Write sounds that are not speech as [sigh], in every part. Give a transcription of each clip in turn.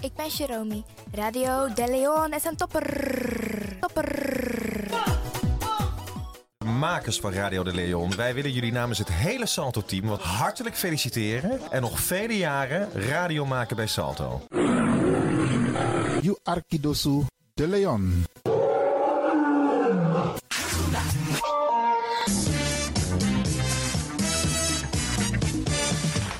ik ben Jerome. Radio De Leon is een topper. Topper. Makers van Radio de Leon, wij willen jullie namens het hele Salto-team wat hartelijk feliciteren en nog vele jaren radio maken bij Salto. You Arkidosu de Leon.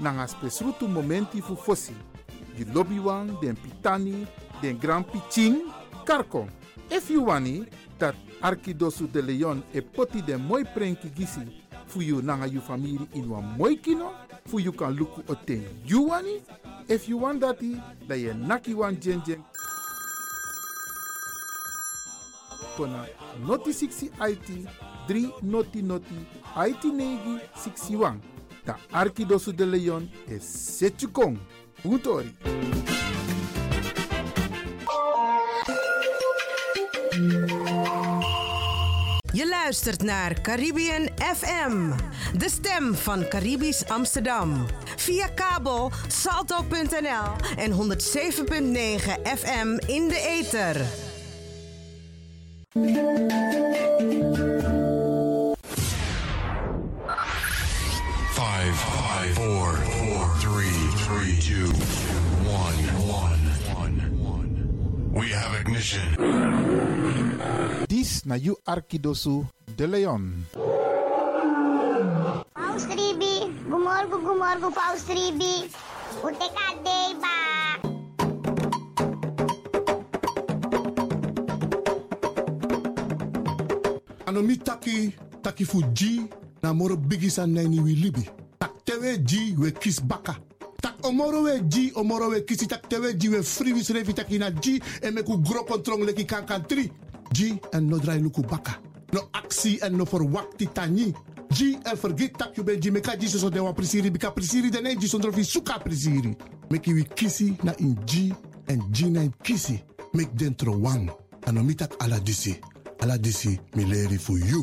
nanga spesrutu momenti fu fosi. Di lobby wan, den pitani, den grand piching, karko. If you wani, dat Arkidosu de Leon e poti den moi prenki gisi fu you nanga you family in wan moi kino, fu you kan luku oten you wani. If you want dati, da ye naki wan jen. Kona noti 60 IT 3 noti noti IT negi 61. Da Arkidosu de Leon e Setchukong. Utori. Je luistert naar Caribbean FM, de stem van Caribisch Amsterdam. Via kabel salto.nl en 107.9 FM in de ether. Five, five, four, four, three, three, two, one, one, one. We have ignition. Dis na you Arkidosu de Leon. Paus Ribi, gumorgo gumorgo Paus Ribi. Ute kadei ba. Anomi taki taki fu G na moro bigisa neni wi libi. Tak tewe G we kis baka. Tak omoro we G omoro we kisi tak tewe G we free wis revi taki na G e me ku gro kontrong leki kan kan tri. G en no drai luku baka. No actie en no verwakti tani. G en vergit tak you ben G meka G so de wan prisiri bika prisiri de ne G sondro fi suka prisiri. Meki wi kisi na in G en G na in kisi. Mek dentro wang. Anomi tak ala disi. Ala disi mi leri fu you.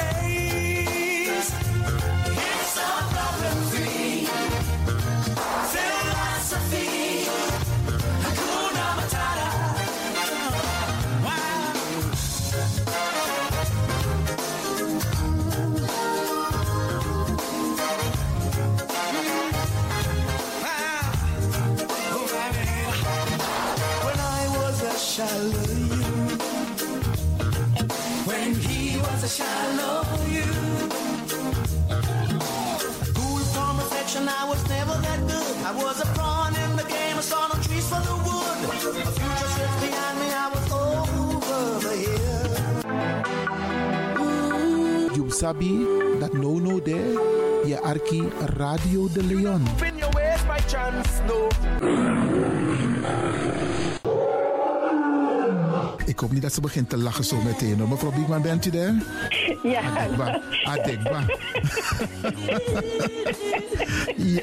day. You The coolest conversation I was never that good. I was a prawn in the game, I saw no sabi no no there. Je Arki Radio de Leon. Ik hoop niet dat ze begint te lachen zo meteen. hoor. Mevrouw Biekman, bent u daar? Ja. Adekba. Adekba. [laughs] ja.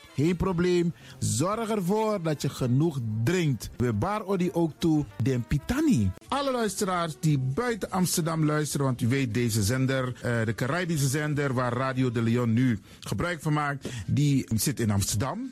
Geen probleem. Zorg ervoor dat je genoeg drinkt. We bar odi ook toe den pitani. Alle luisteraars die buiten Amsterdam luisteren, want u weet deze zender, eh, de Caribische zender waar Radio de Leon nu gebruik van maakt, die zit in Amsterdam.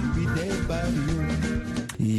about you.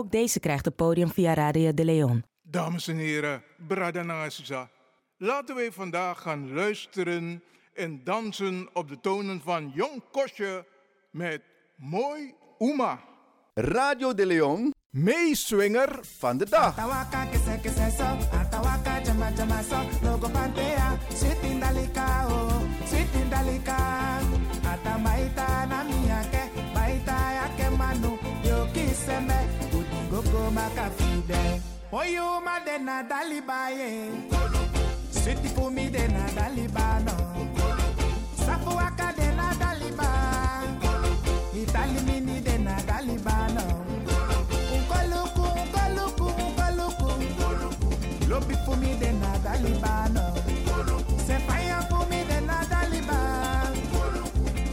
Ook deze krijgt het podium via Radio de Leon. Dames en heren, Brada Nangasusa. Laten wij vandaag gaan luisteren en dansen op de tonen van Jong Kosje met Mooi Uma. Radio de Leon, meeswinger van de dag. Atawaka Oyo ma de na dalibaye, sweet for me de na dalibano. Safu de na daliba, Itali mini de na dalibano. Ukoluku, ukoluku, ukoluku. Lobi for me na dalibano. Se for me de na daliban.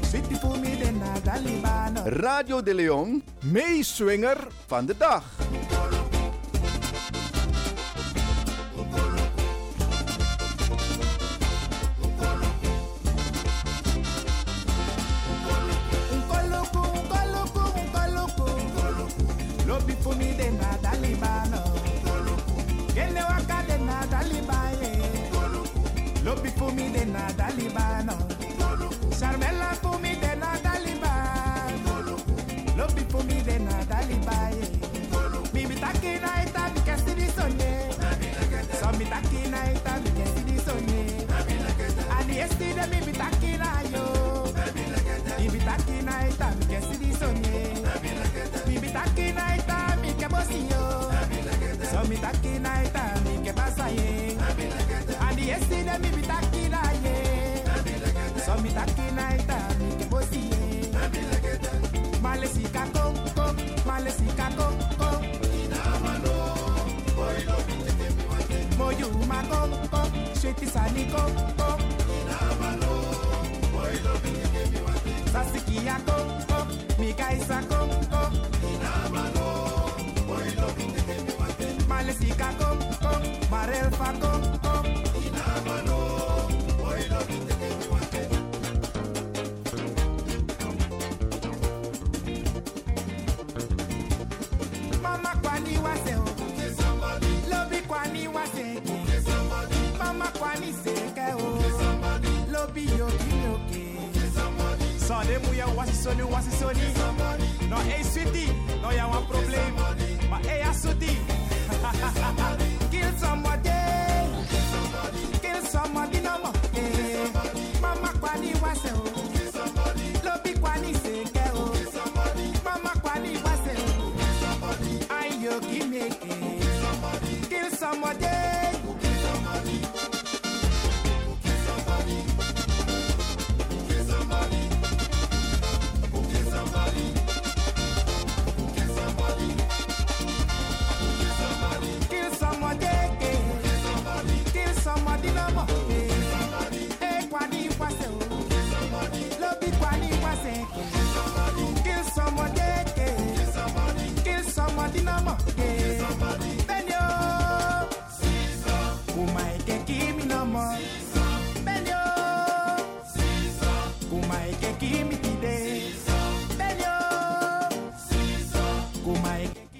Sweetie for me de na dalibano. Radio de Leon, meeswinger van de dag. street is a nico, co. Navalo, boy, no que me mate. Sasikia, co, co. Mi caisa, co, co. Navalo, boy, no que me mate. Malesica, co, co. Marelfa, co. wasisoni wasisoni. No ei sweetie no ya one problem. Ma ei asuti [laughs] kill somebody. Kill somebody no more.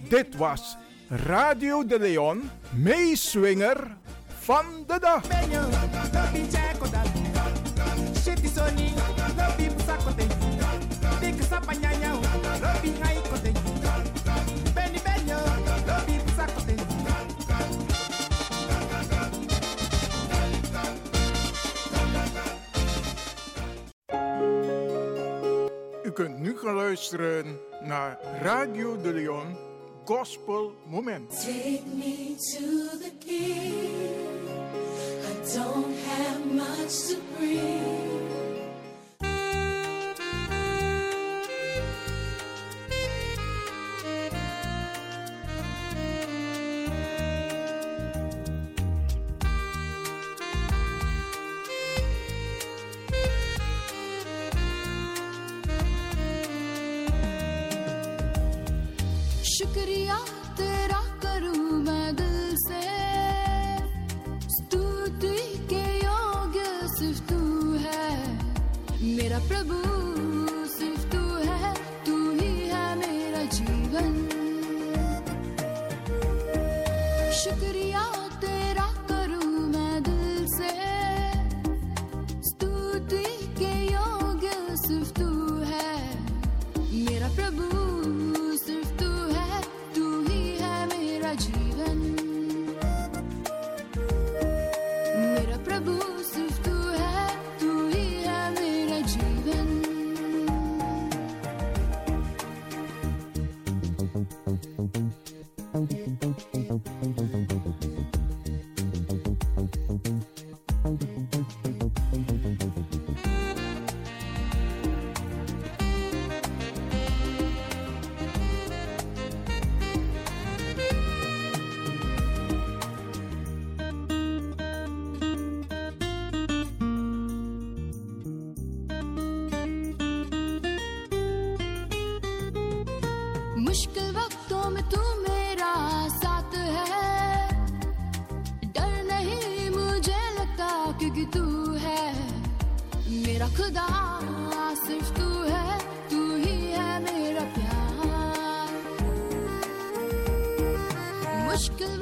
Dit was Radio de Leon, meeswinger van de dag. U kunt nu gaan luisteren naar Radio de Leon gospel moment. Take me to the king. I don't have much to breathe. शुक्रिया। aşkı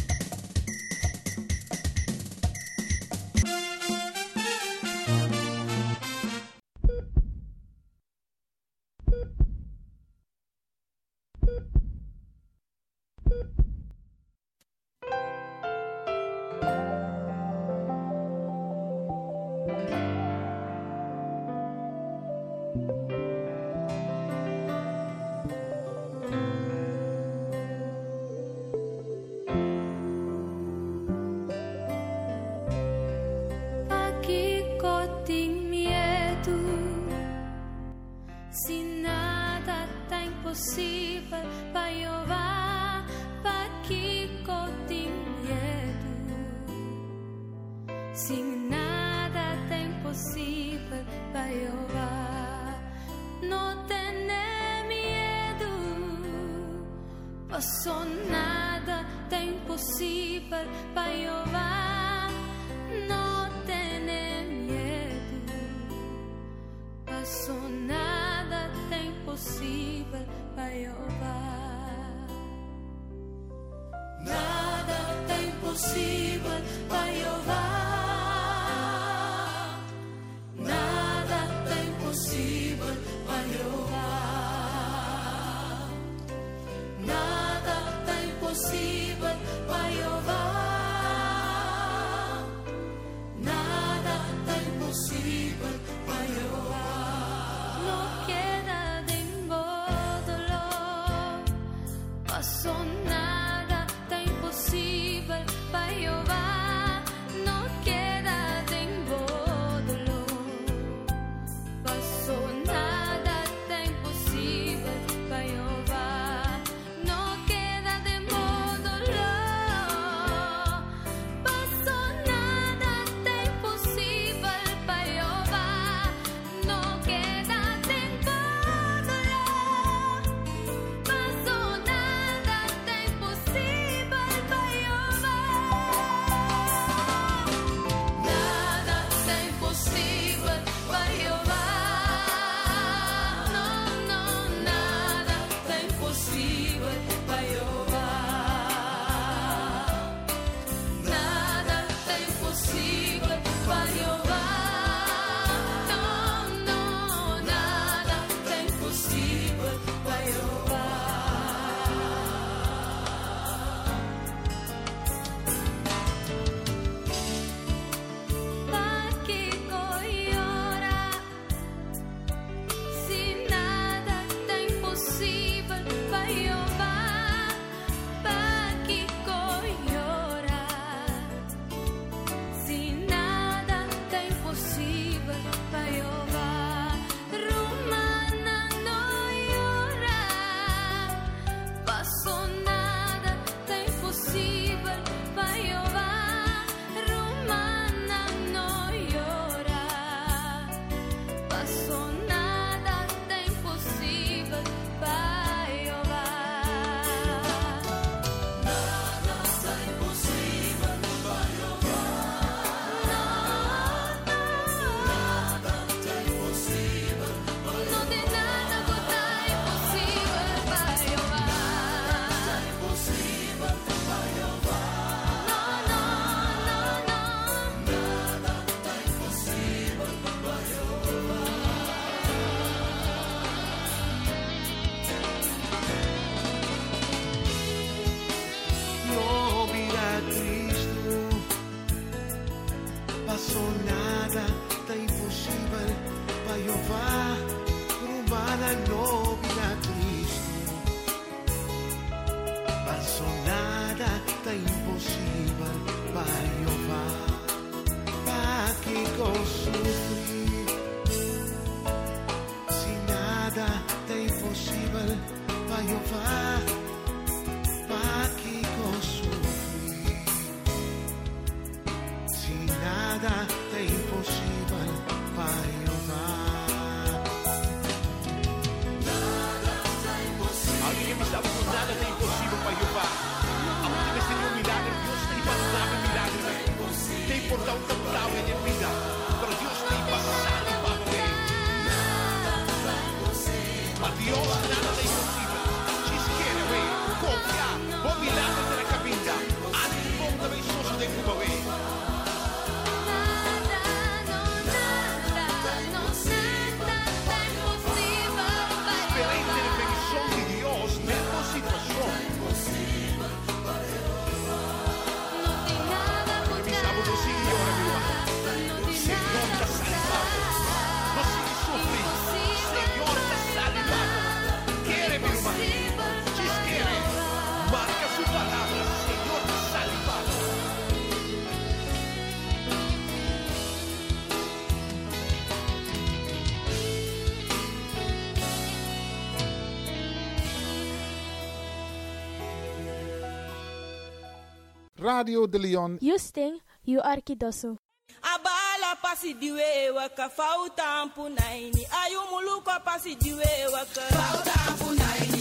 Radio de Leon. Justin, you arkidosu. Abala pasi diwe waka fauta ampunaini ayu muluko pasi diwe waka fauta ampunaini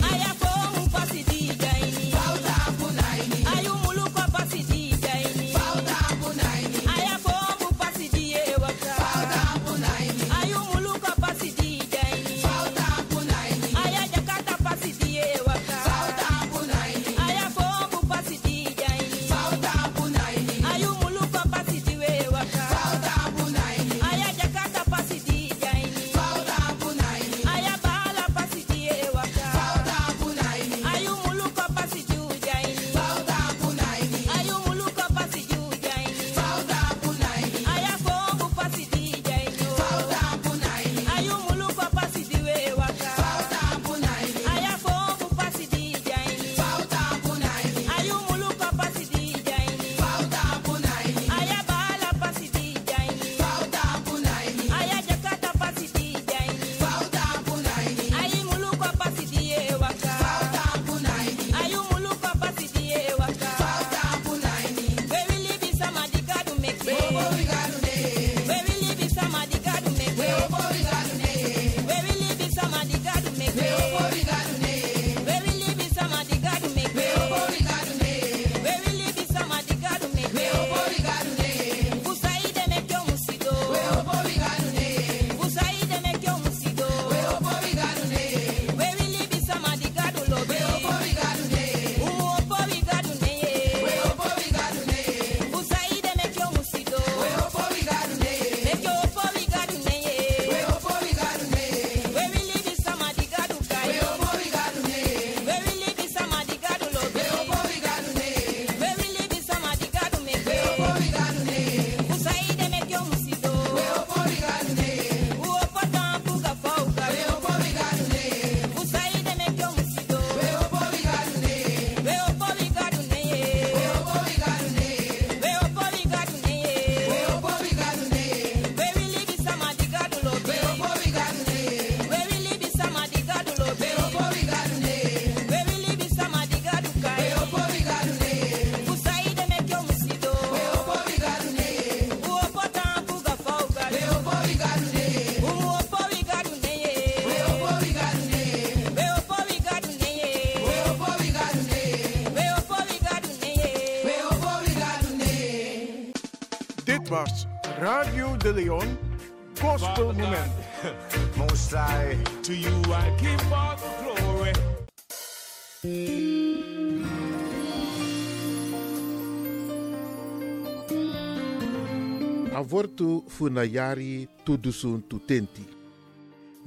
Avortu funayari tudusun tutenti.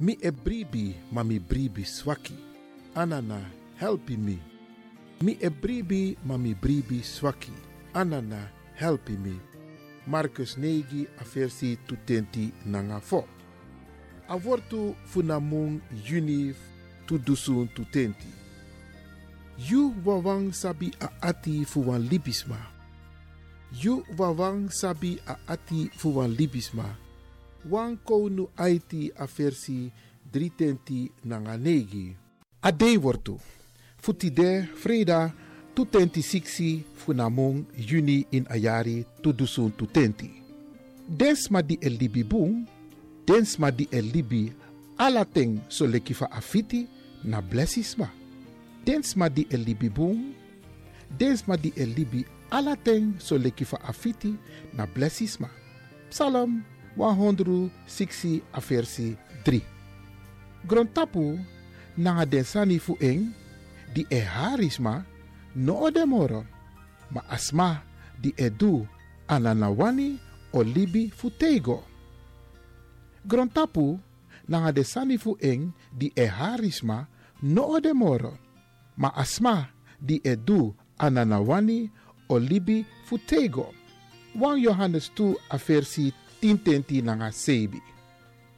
Mi e bribi ma mi bribi swaki. Anana helpi mi. Mi e bribi ma mi bribi swaki. Anana helpi mi. Marcus negi a versi tutenti nanga fo. Avortu funamung juni tudusun tutenti. Yu wawang sabi ati fuwan libisma. Yu wawang sabi ati fuwan libisma. Wan konu aiti a versi 320 nanga negi. A dei wortu. Futide freda tutenti siksi funamong juni in ayari tudusun tutenti. Dens ma di el libi bung, dens ma di el libi alateng so lekifa afiti na blessisma. Dens ma di el libi bung, dens ma di el libi alateng so lekifa afiti na blessisma. Psalm 160 a versi 3. Grontapu nanga densani fu eng di e harisma no odemoro ma asma di edu ananawani o libi fu tego. Grontapu nanga fu di e harisma no odemoro ma asma di edu ananawani o libi fu tego. 1 Johannes 2 a versi 10 tenti nanga sebi.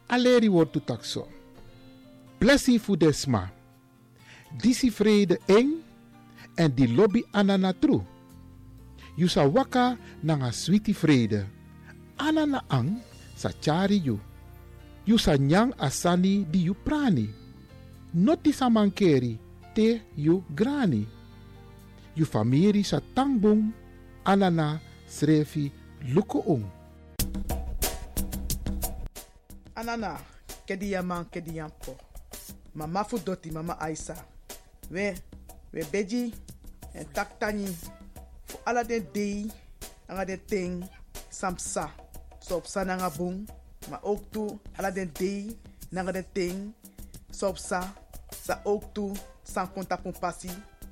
Aleri wortu takso. Blessi fu desma. Disi vrede eng en di lobby anana tru. You sa waka nanga switi vrede. Anana ang sa chari you. You sa nyang asani di you prani. Noti te you grani. You famiri sa tangbong anana srefi luko ong. Anana, kedi yaman, kedi yampo. Mama fu doti, mama Aisa. We, we beji, en tak tani. Fu ala den dei, anga den ting, samsa. So op sa nanga bung, maar ook toe, ala den dei, nanga den ting, so op sa. Sa ook toe, san konta pun pasi,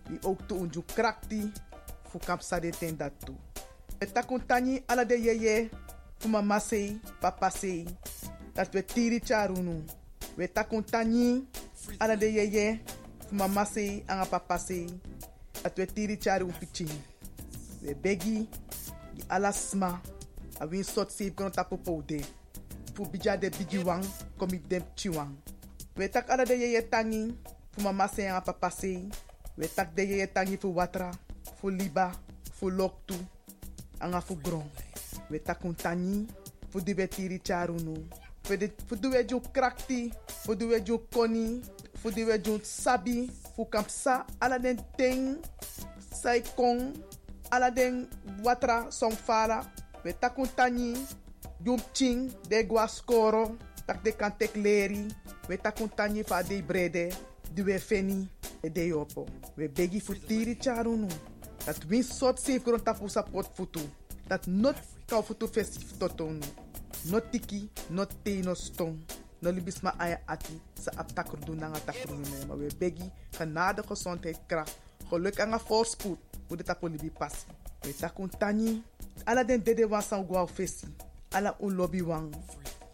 die ook toe unju krakti, fu kamp sa de ten dat toe. We takun tani ala de yeye, fu mama sei, papa sei, dat we tiri charunu. We tani ala de yeye, fu mama sei, anga papa sei, dat we tiri charu pichin. We begi, di ala sma, a win sot save kono tapu poude. Fu bija de bigi wang, komi dem chiwang. We tak ala de yeye tangi, fu mama sei, anga papa sei, we tak de yeye tangi fu watra, fu liba, fu loktu, anga fu gron. We takun tani, fu di we tiri charunu. Fu di- fu di we ju krakti, fu di we ju koni, fu di we ju sabi, fu kampsa ala den ting, sai kong, ala den watra song fala. We takun tani, jum ching, de gua skoro, tak de kan tek leri. We takun tani fa de brede, di we feni, e de yopo. We begi fu tiri charunu. Dat win sot safe grond tapu pot futu. Dat not kau futu totonu. Not tiki, not te, no stong. No libis ma ati sa ap takrudu na nga takrudu na Maar we begi genade, gezondheid, kracht. Geluk en voorspoed. Hoe de tapu libi passi. We takun tani. Ala den dede wan fesi. Ala un lobby wang.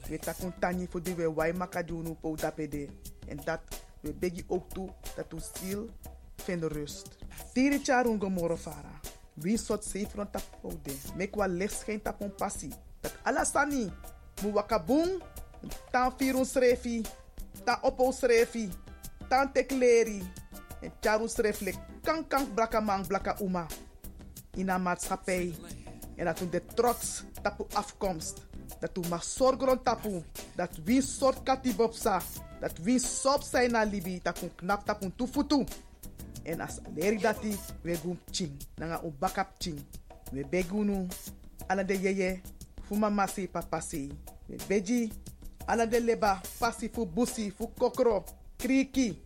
We takun tani voor die we wai makadunu po dapede. En dat we begi ook toe dat u ziel vind rust. Tiri charun gomoro fara. Wie sot safe rond tap oude. Mek wa licht geen tap on passi. Dat ala sani. Mu wakabung. Tan firun srefi. Tan opo srefi. Tan tekleri. En charu sreflek. Kan kan blaka mang blaka uma. In een maatschappij. En dat de trots tapu afkomst. Dat we mag zorgen rond tapu. Dat wie soort katibopsa. Dat wie sop zijn na libi. Dat we knap tapu tufutu. En as leri dati we gum ching. Nanga u bakap ching. We begunu. Ala de yeye. Fu mama si. We beji. Ala de leba. Pasi fu busi. Fu kokro. Kriki.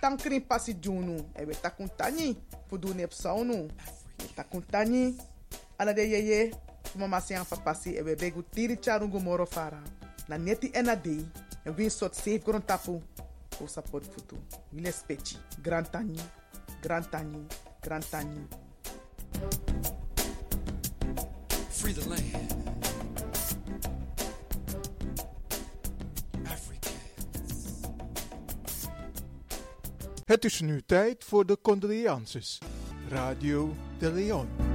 Tankrin pasi junu. E we takun tani. Fu du nep saunu. We takun tani. Ala de yeye. Mama si an papa si. E we begu tiri charungu moro fara. Na neti ena dei. En win sot safe gron tapu. Fu support futu. Wile speci. Grand tani. Grand tani. Grand tani. Free the land. Het is nu tijd voor de condolences. Radio de Leon.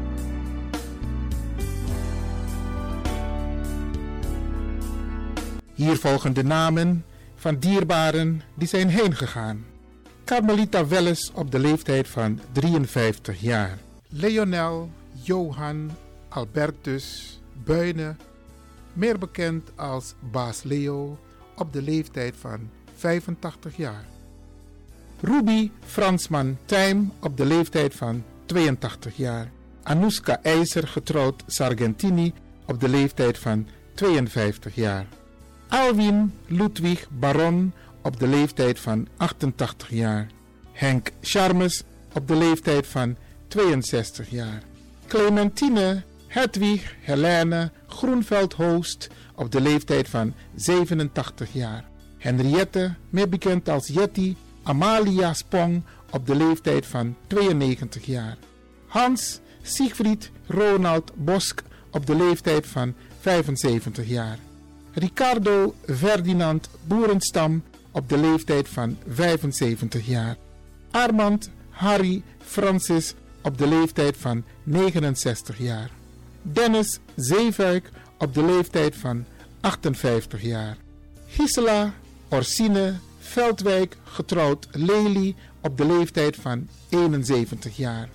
Hier volgen de namen van dierbaren die zijn heengegaan. Carmelita Welles op de leeftijd van 53 jaar. Leonel Johan Albertus Buine, meer bekend als Baas Leo, op de leeftijd van 85 jaar. Ruby Fransman Tijm op de leeftijd van 82 jaar. Anouska IJzer getrouwd Sargentini op de leeftijd van 52 jaar. Alwin Ludwig Baron op de leeftijd van 88 jaar. Henk Charmes op de leeftijd van 62 jaar. Clementine Hedwig Helene Groenveld Hoost op de leeftijd van 87 jaar. Henriette, meer bekend als Jetty Amalia Spong op de leeftijd van 92 jaar. Hans Siegfried Ronald Bosk op de leeftijd van 75 jaar. Ricardo Ferdinand Boerenstam op de leeftijd van 75 jaar. Armand Harry Francis op de leeftijd van 69 jaar. Dennis Zeefuik op de leeftijd van 58 jaar. Gisela Orsine Veldwijk getrouwd Lely op de leeftijd van 71 jaar.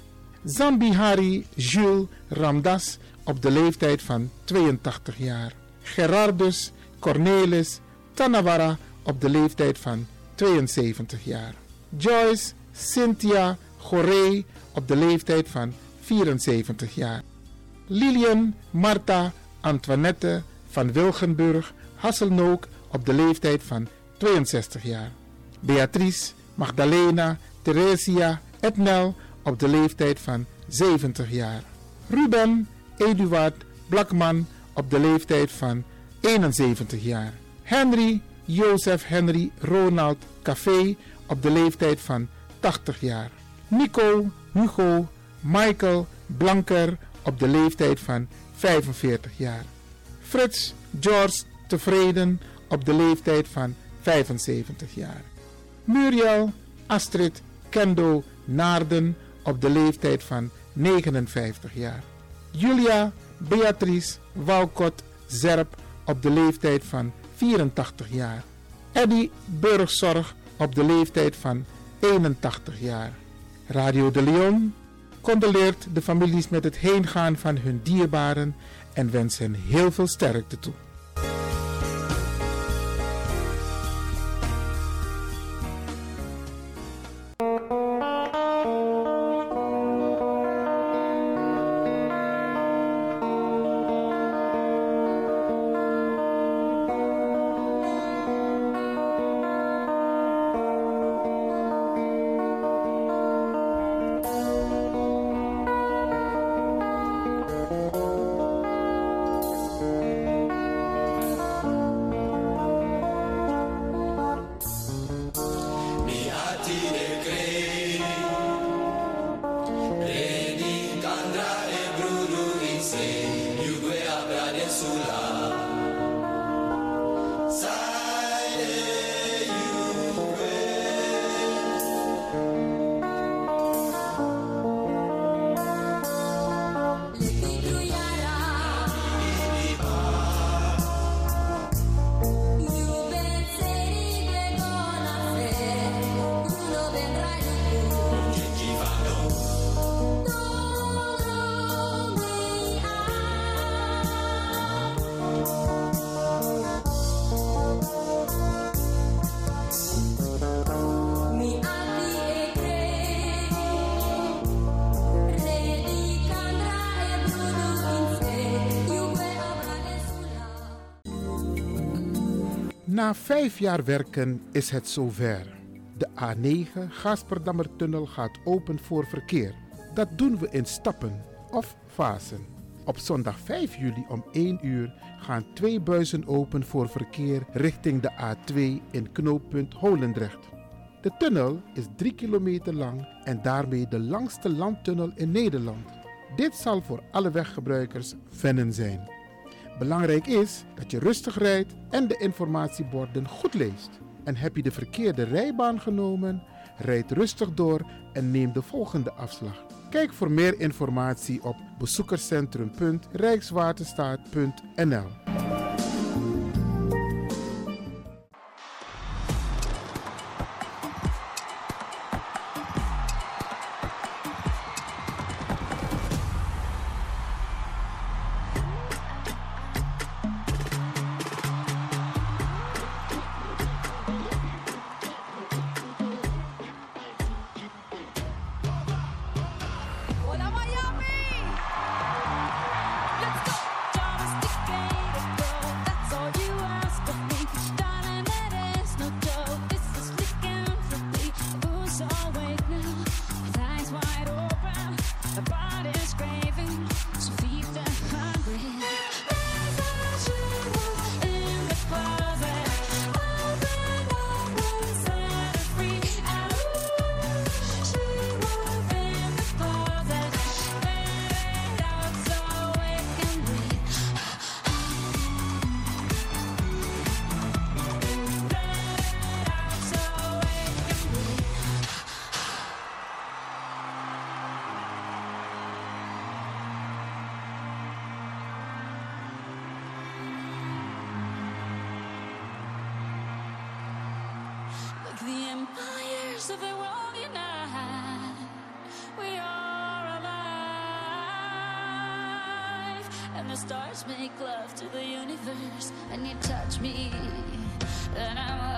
Zambihari Jules Ramdas op de leeftijd van 82 jaar. Gerardus Cornelis Tanawara op de leeftijd van 72 jaar. Joyce Cynthia Goree op de leeftijd van 74 jaar. Lilian Martha Antoinette van Wilgenburg Hasselnook op op de leeftijd van 62 jaar. Beatrice Magdalena Theresia Etnel op de leeftijd van 70 jaar. Ruben Eduard Blakman op de leeftijd van 71 jaar. Henry Jozef Henry Ronald Café op de leeftijd van 80 jaar. Nico Hugo Michael Blanker op de leeftijd van 45 jaar. Frits George Tevreden op de leeftijd van 75 jaar. Muriel Astrid Kendo Naarden op de leeftijd van 59 jaar. Julia Beatrice Walcott Zerp op de leeftijd van 84 jaar. Eddie Burgzorg op de leeftijd van 81 jaar. Radio de Leon condoleert de families met het heengaan van hun dierbaren en wens hen heel veel sterkte toe. Na vijf jaar werken is het zover. De A9 Gasperdammertunnel gaat open voor verkeer. Dat doen we in stappen of fasen. Op zondag 5 juli om 1 uur gaan twee buizen open voor verkeer richting de A2 in knooppunt Holendrecht. De tunnel is 3 kilometer lang en daarmee de langste landtunnel in Nederland. Dit zal voor alle weggebruikers vennen zijn. Belangrijk is dat je rustig rijdt en de informatieborden goed leest. En heb je de verkeerde rijbaan genomen, rijd rustig door en neem de volgende afslag. Kijk voor meer informatie op bezoekerscentrum.rijkswaterstaat.nl. make love to the universe, and you touch me, and I'm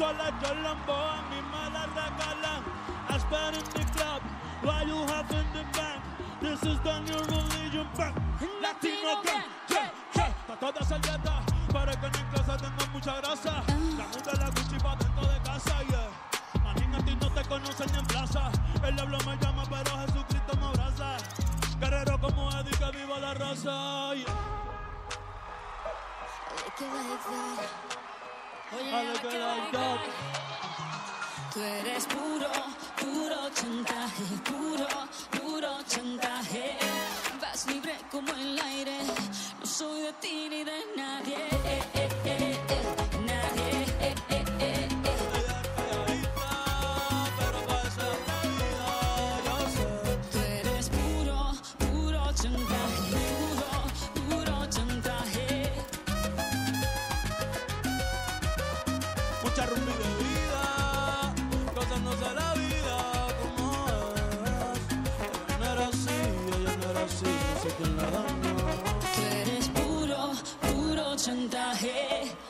Tola Jolumbo and me Malaga Galang. I spend in the club while you have in the bank. This is the new religion bank. Latino gang, yeah, yeah. Está toda servieta, pero es que en casa tengo mucha grasa. La muda la Gucci pa' dentro de casa, yeah. Manín, a ti no te conocen ni en plaza. El diablo me llama, pero Jesucristo me abraza. Guerrero como Eddie, que viva la raza, yeah. Oye, Tú eres puro, puro chantaje, puro, puro chantaje. Vas libre como el aire, no soy de ti ni de nadie. pregunta, hey.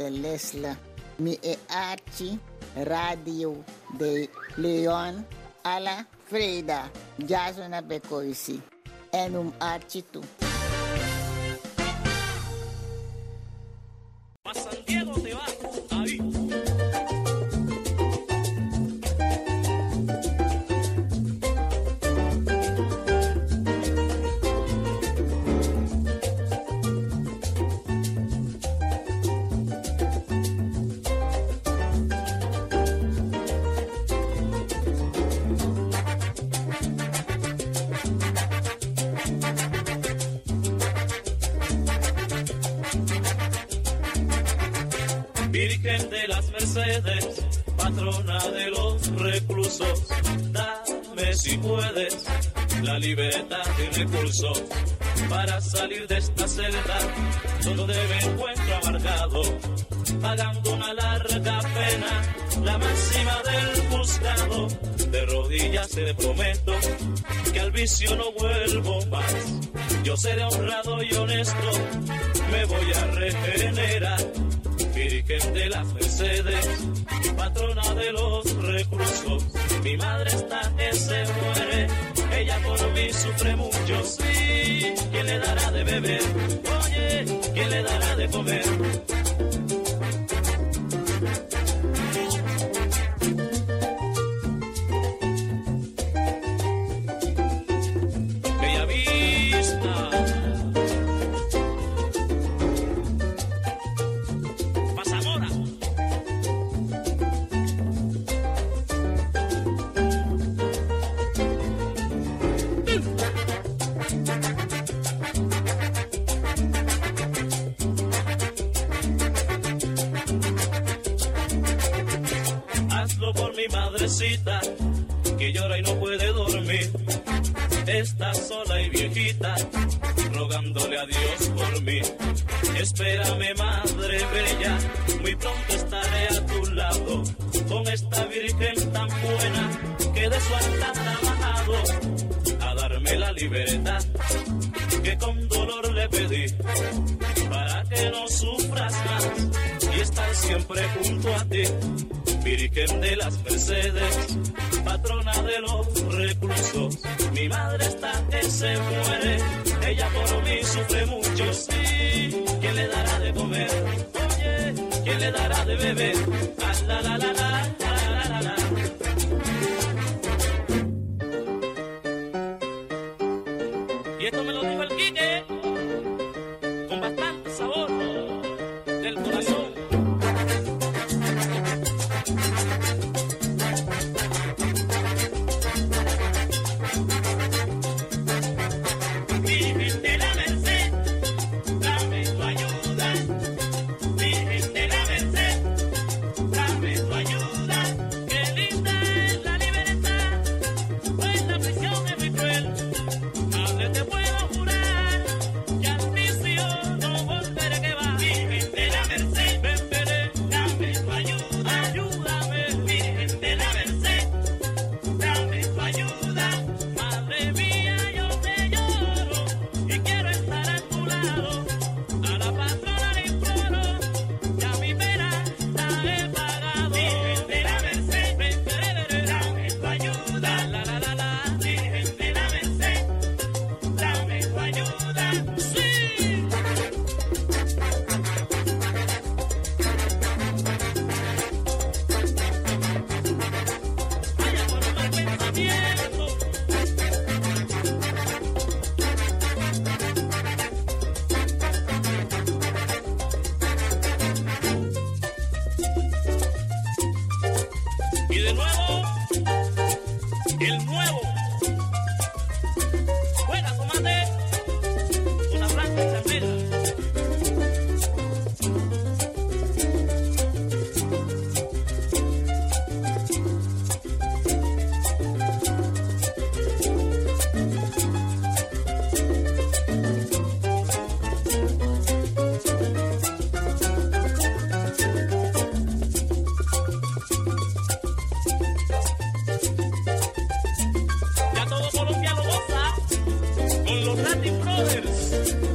dell'Isla, mi e Arci, Radio de Leon, alla Freda, Jasona Becoisi, Enum Arci tu. A San Diego te va, ahí. De las Mercedes, patrona de los reclusos, dame si puedes la libertad y recursos para salir de esta celda donde me encuentro amargado, pagando una larga pena, la máxima del juzgado. De rodillas te prometo que al vicio no vuelvo más. Yo seré honrado y honesto, me voy a regenerar Virgen de las Mercedes, patrona de los recursos. Mi madre está que se muere, ella por mí sufre mucho, sí. ¿Quién le dará de beber? Oye, ¿quién le dará de comer? Cavaleiros.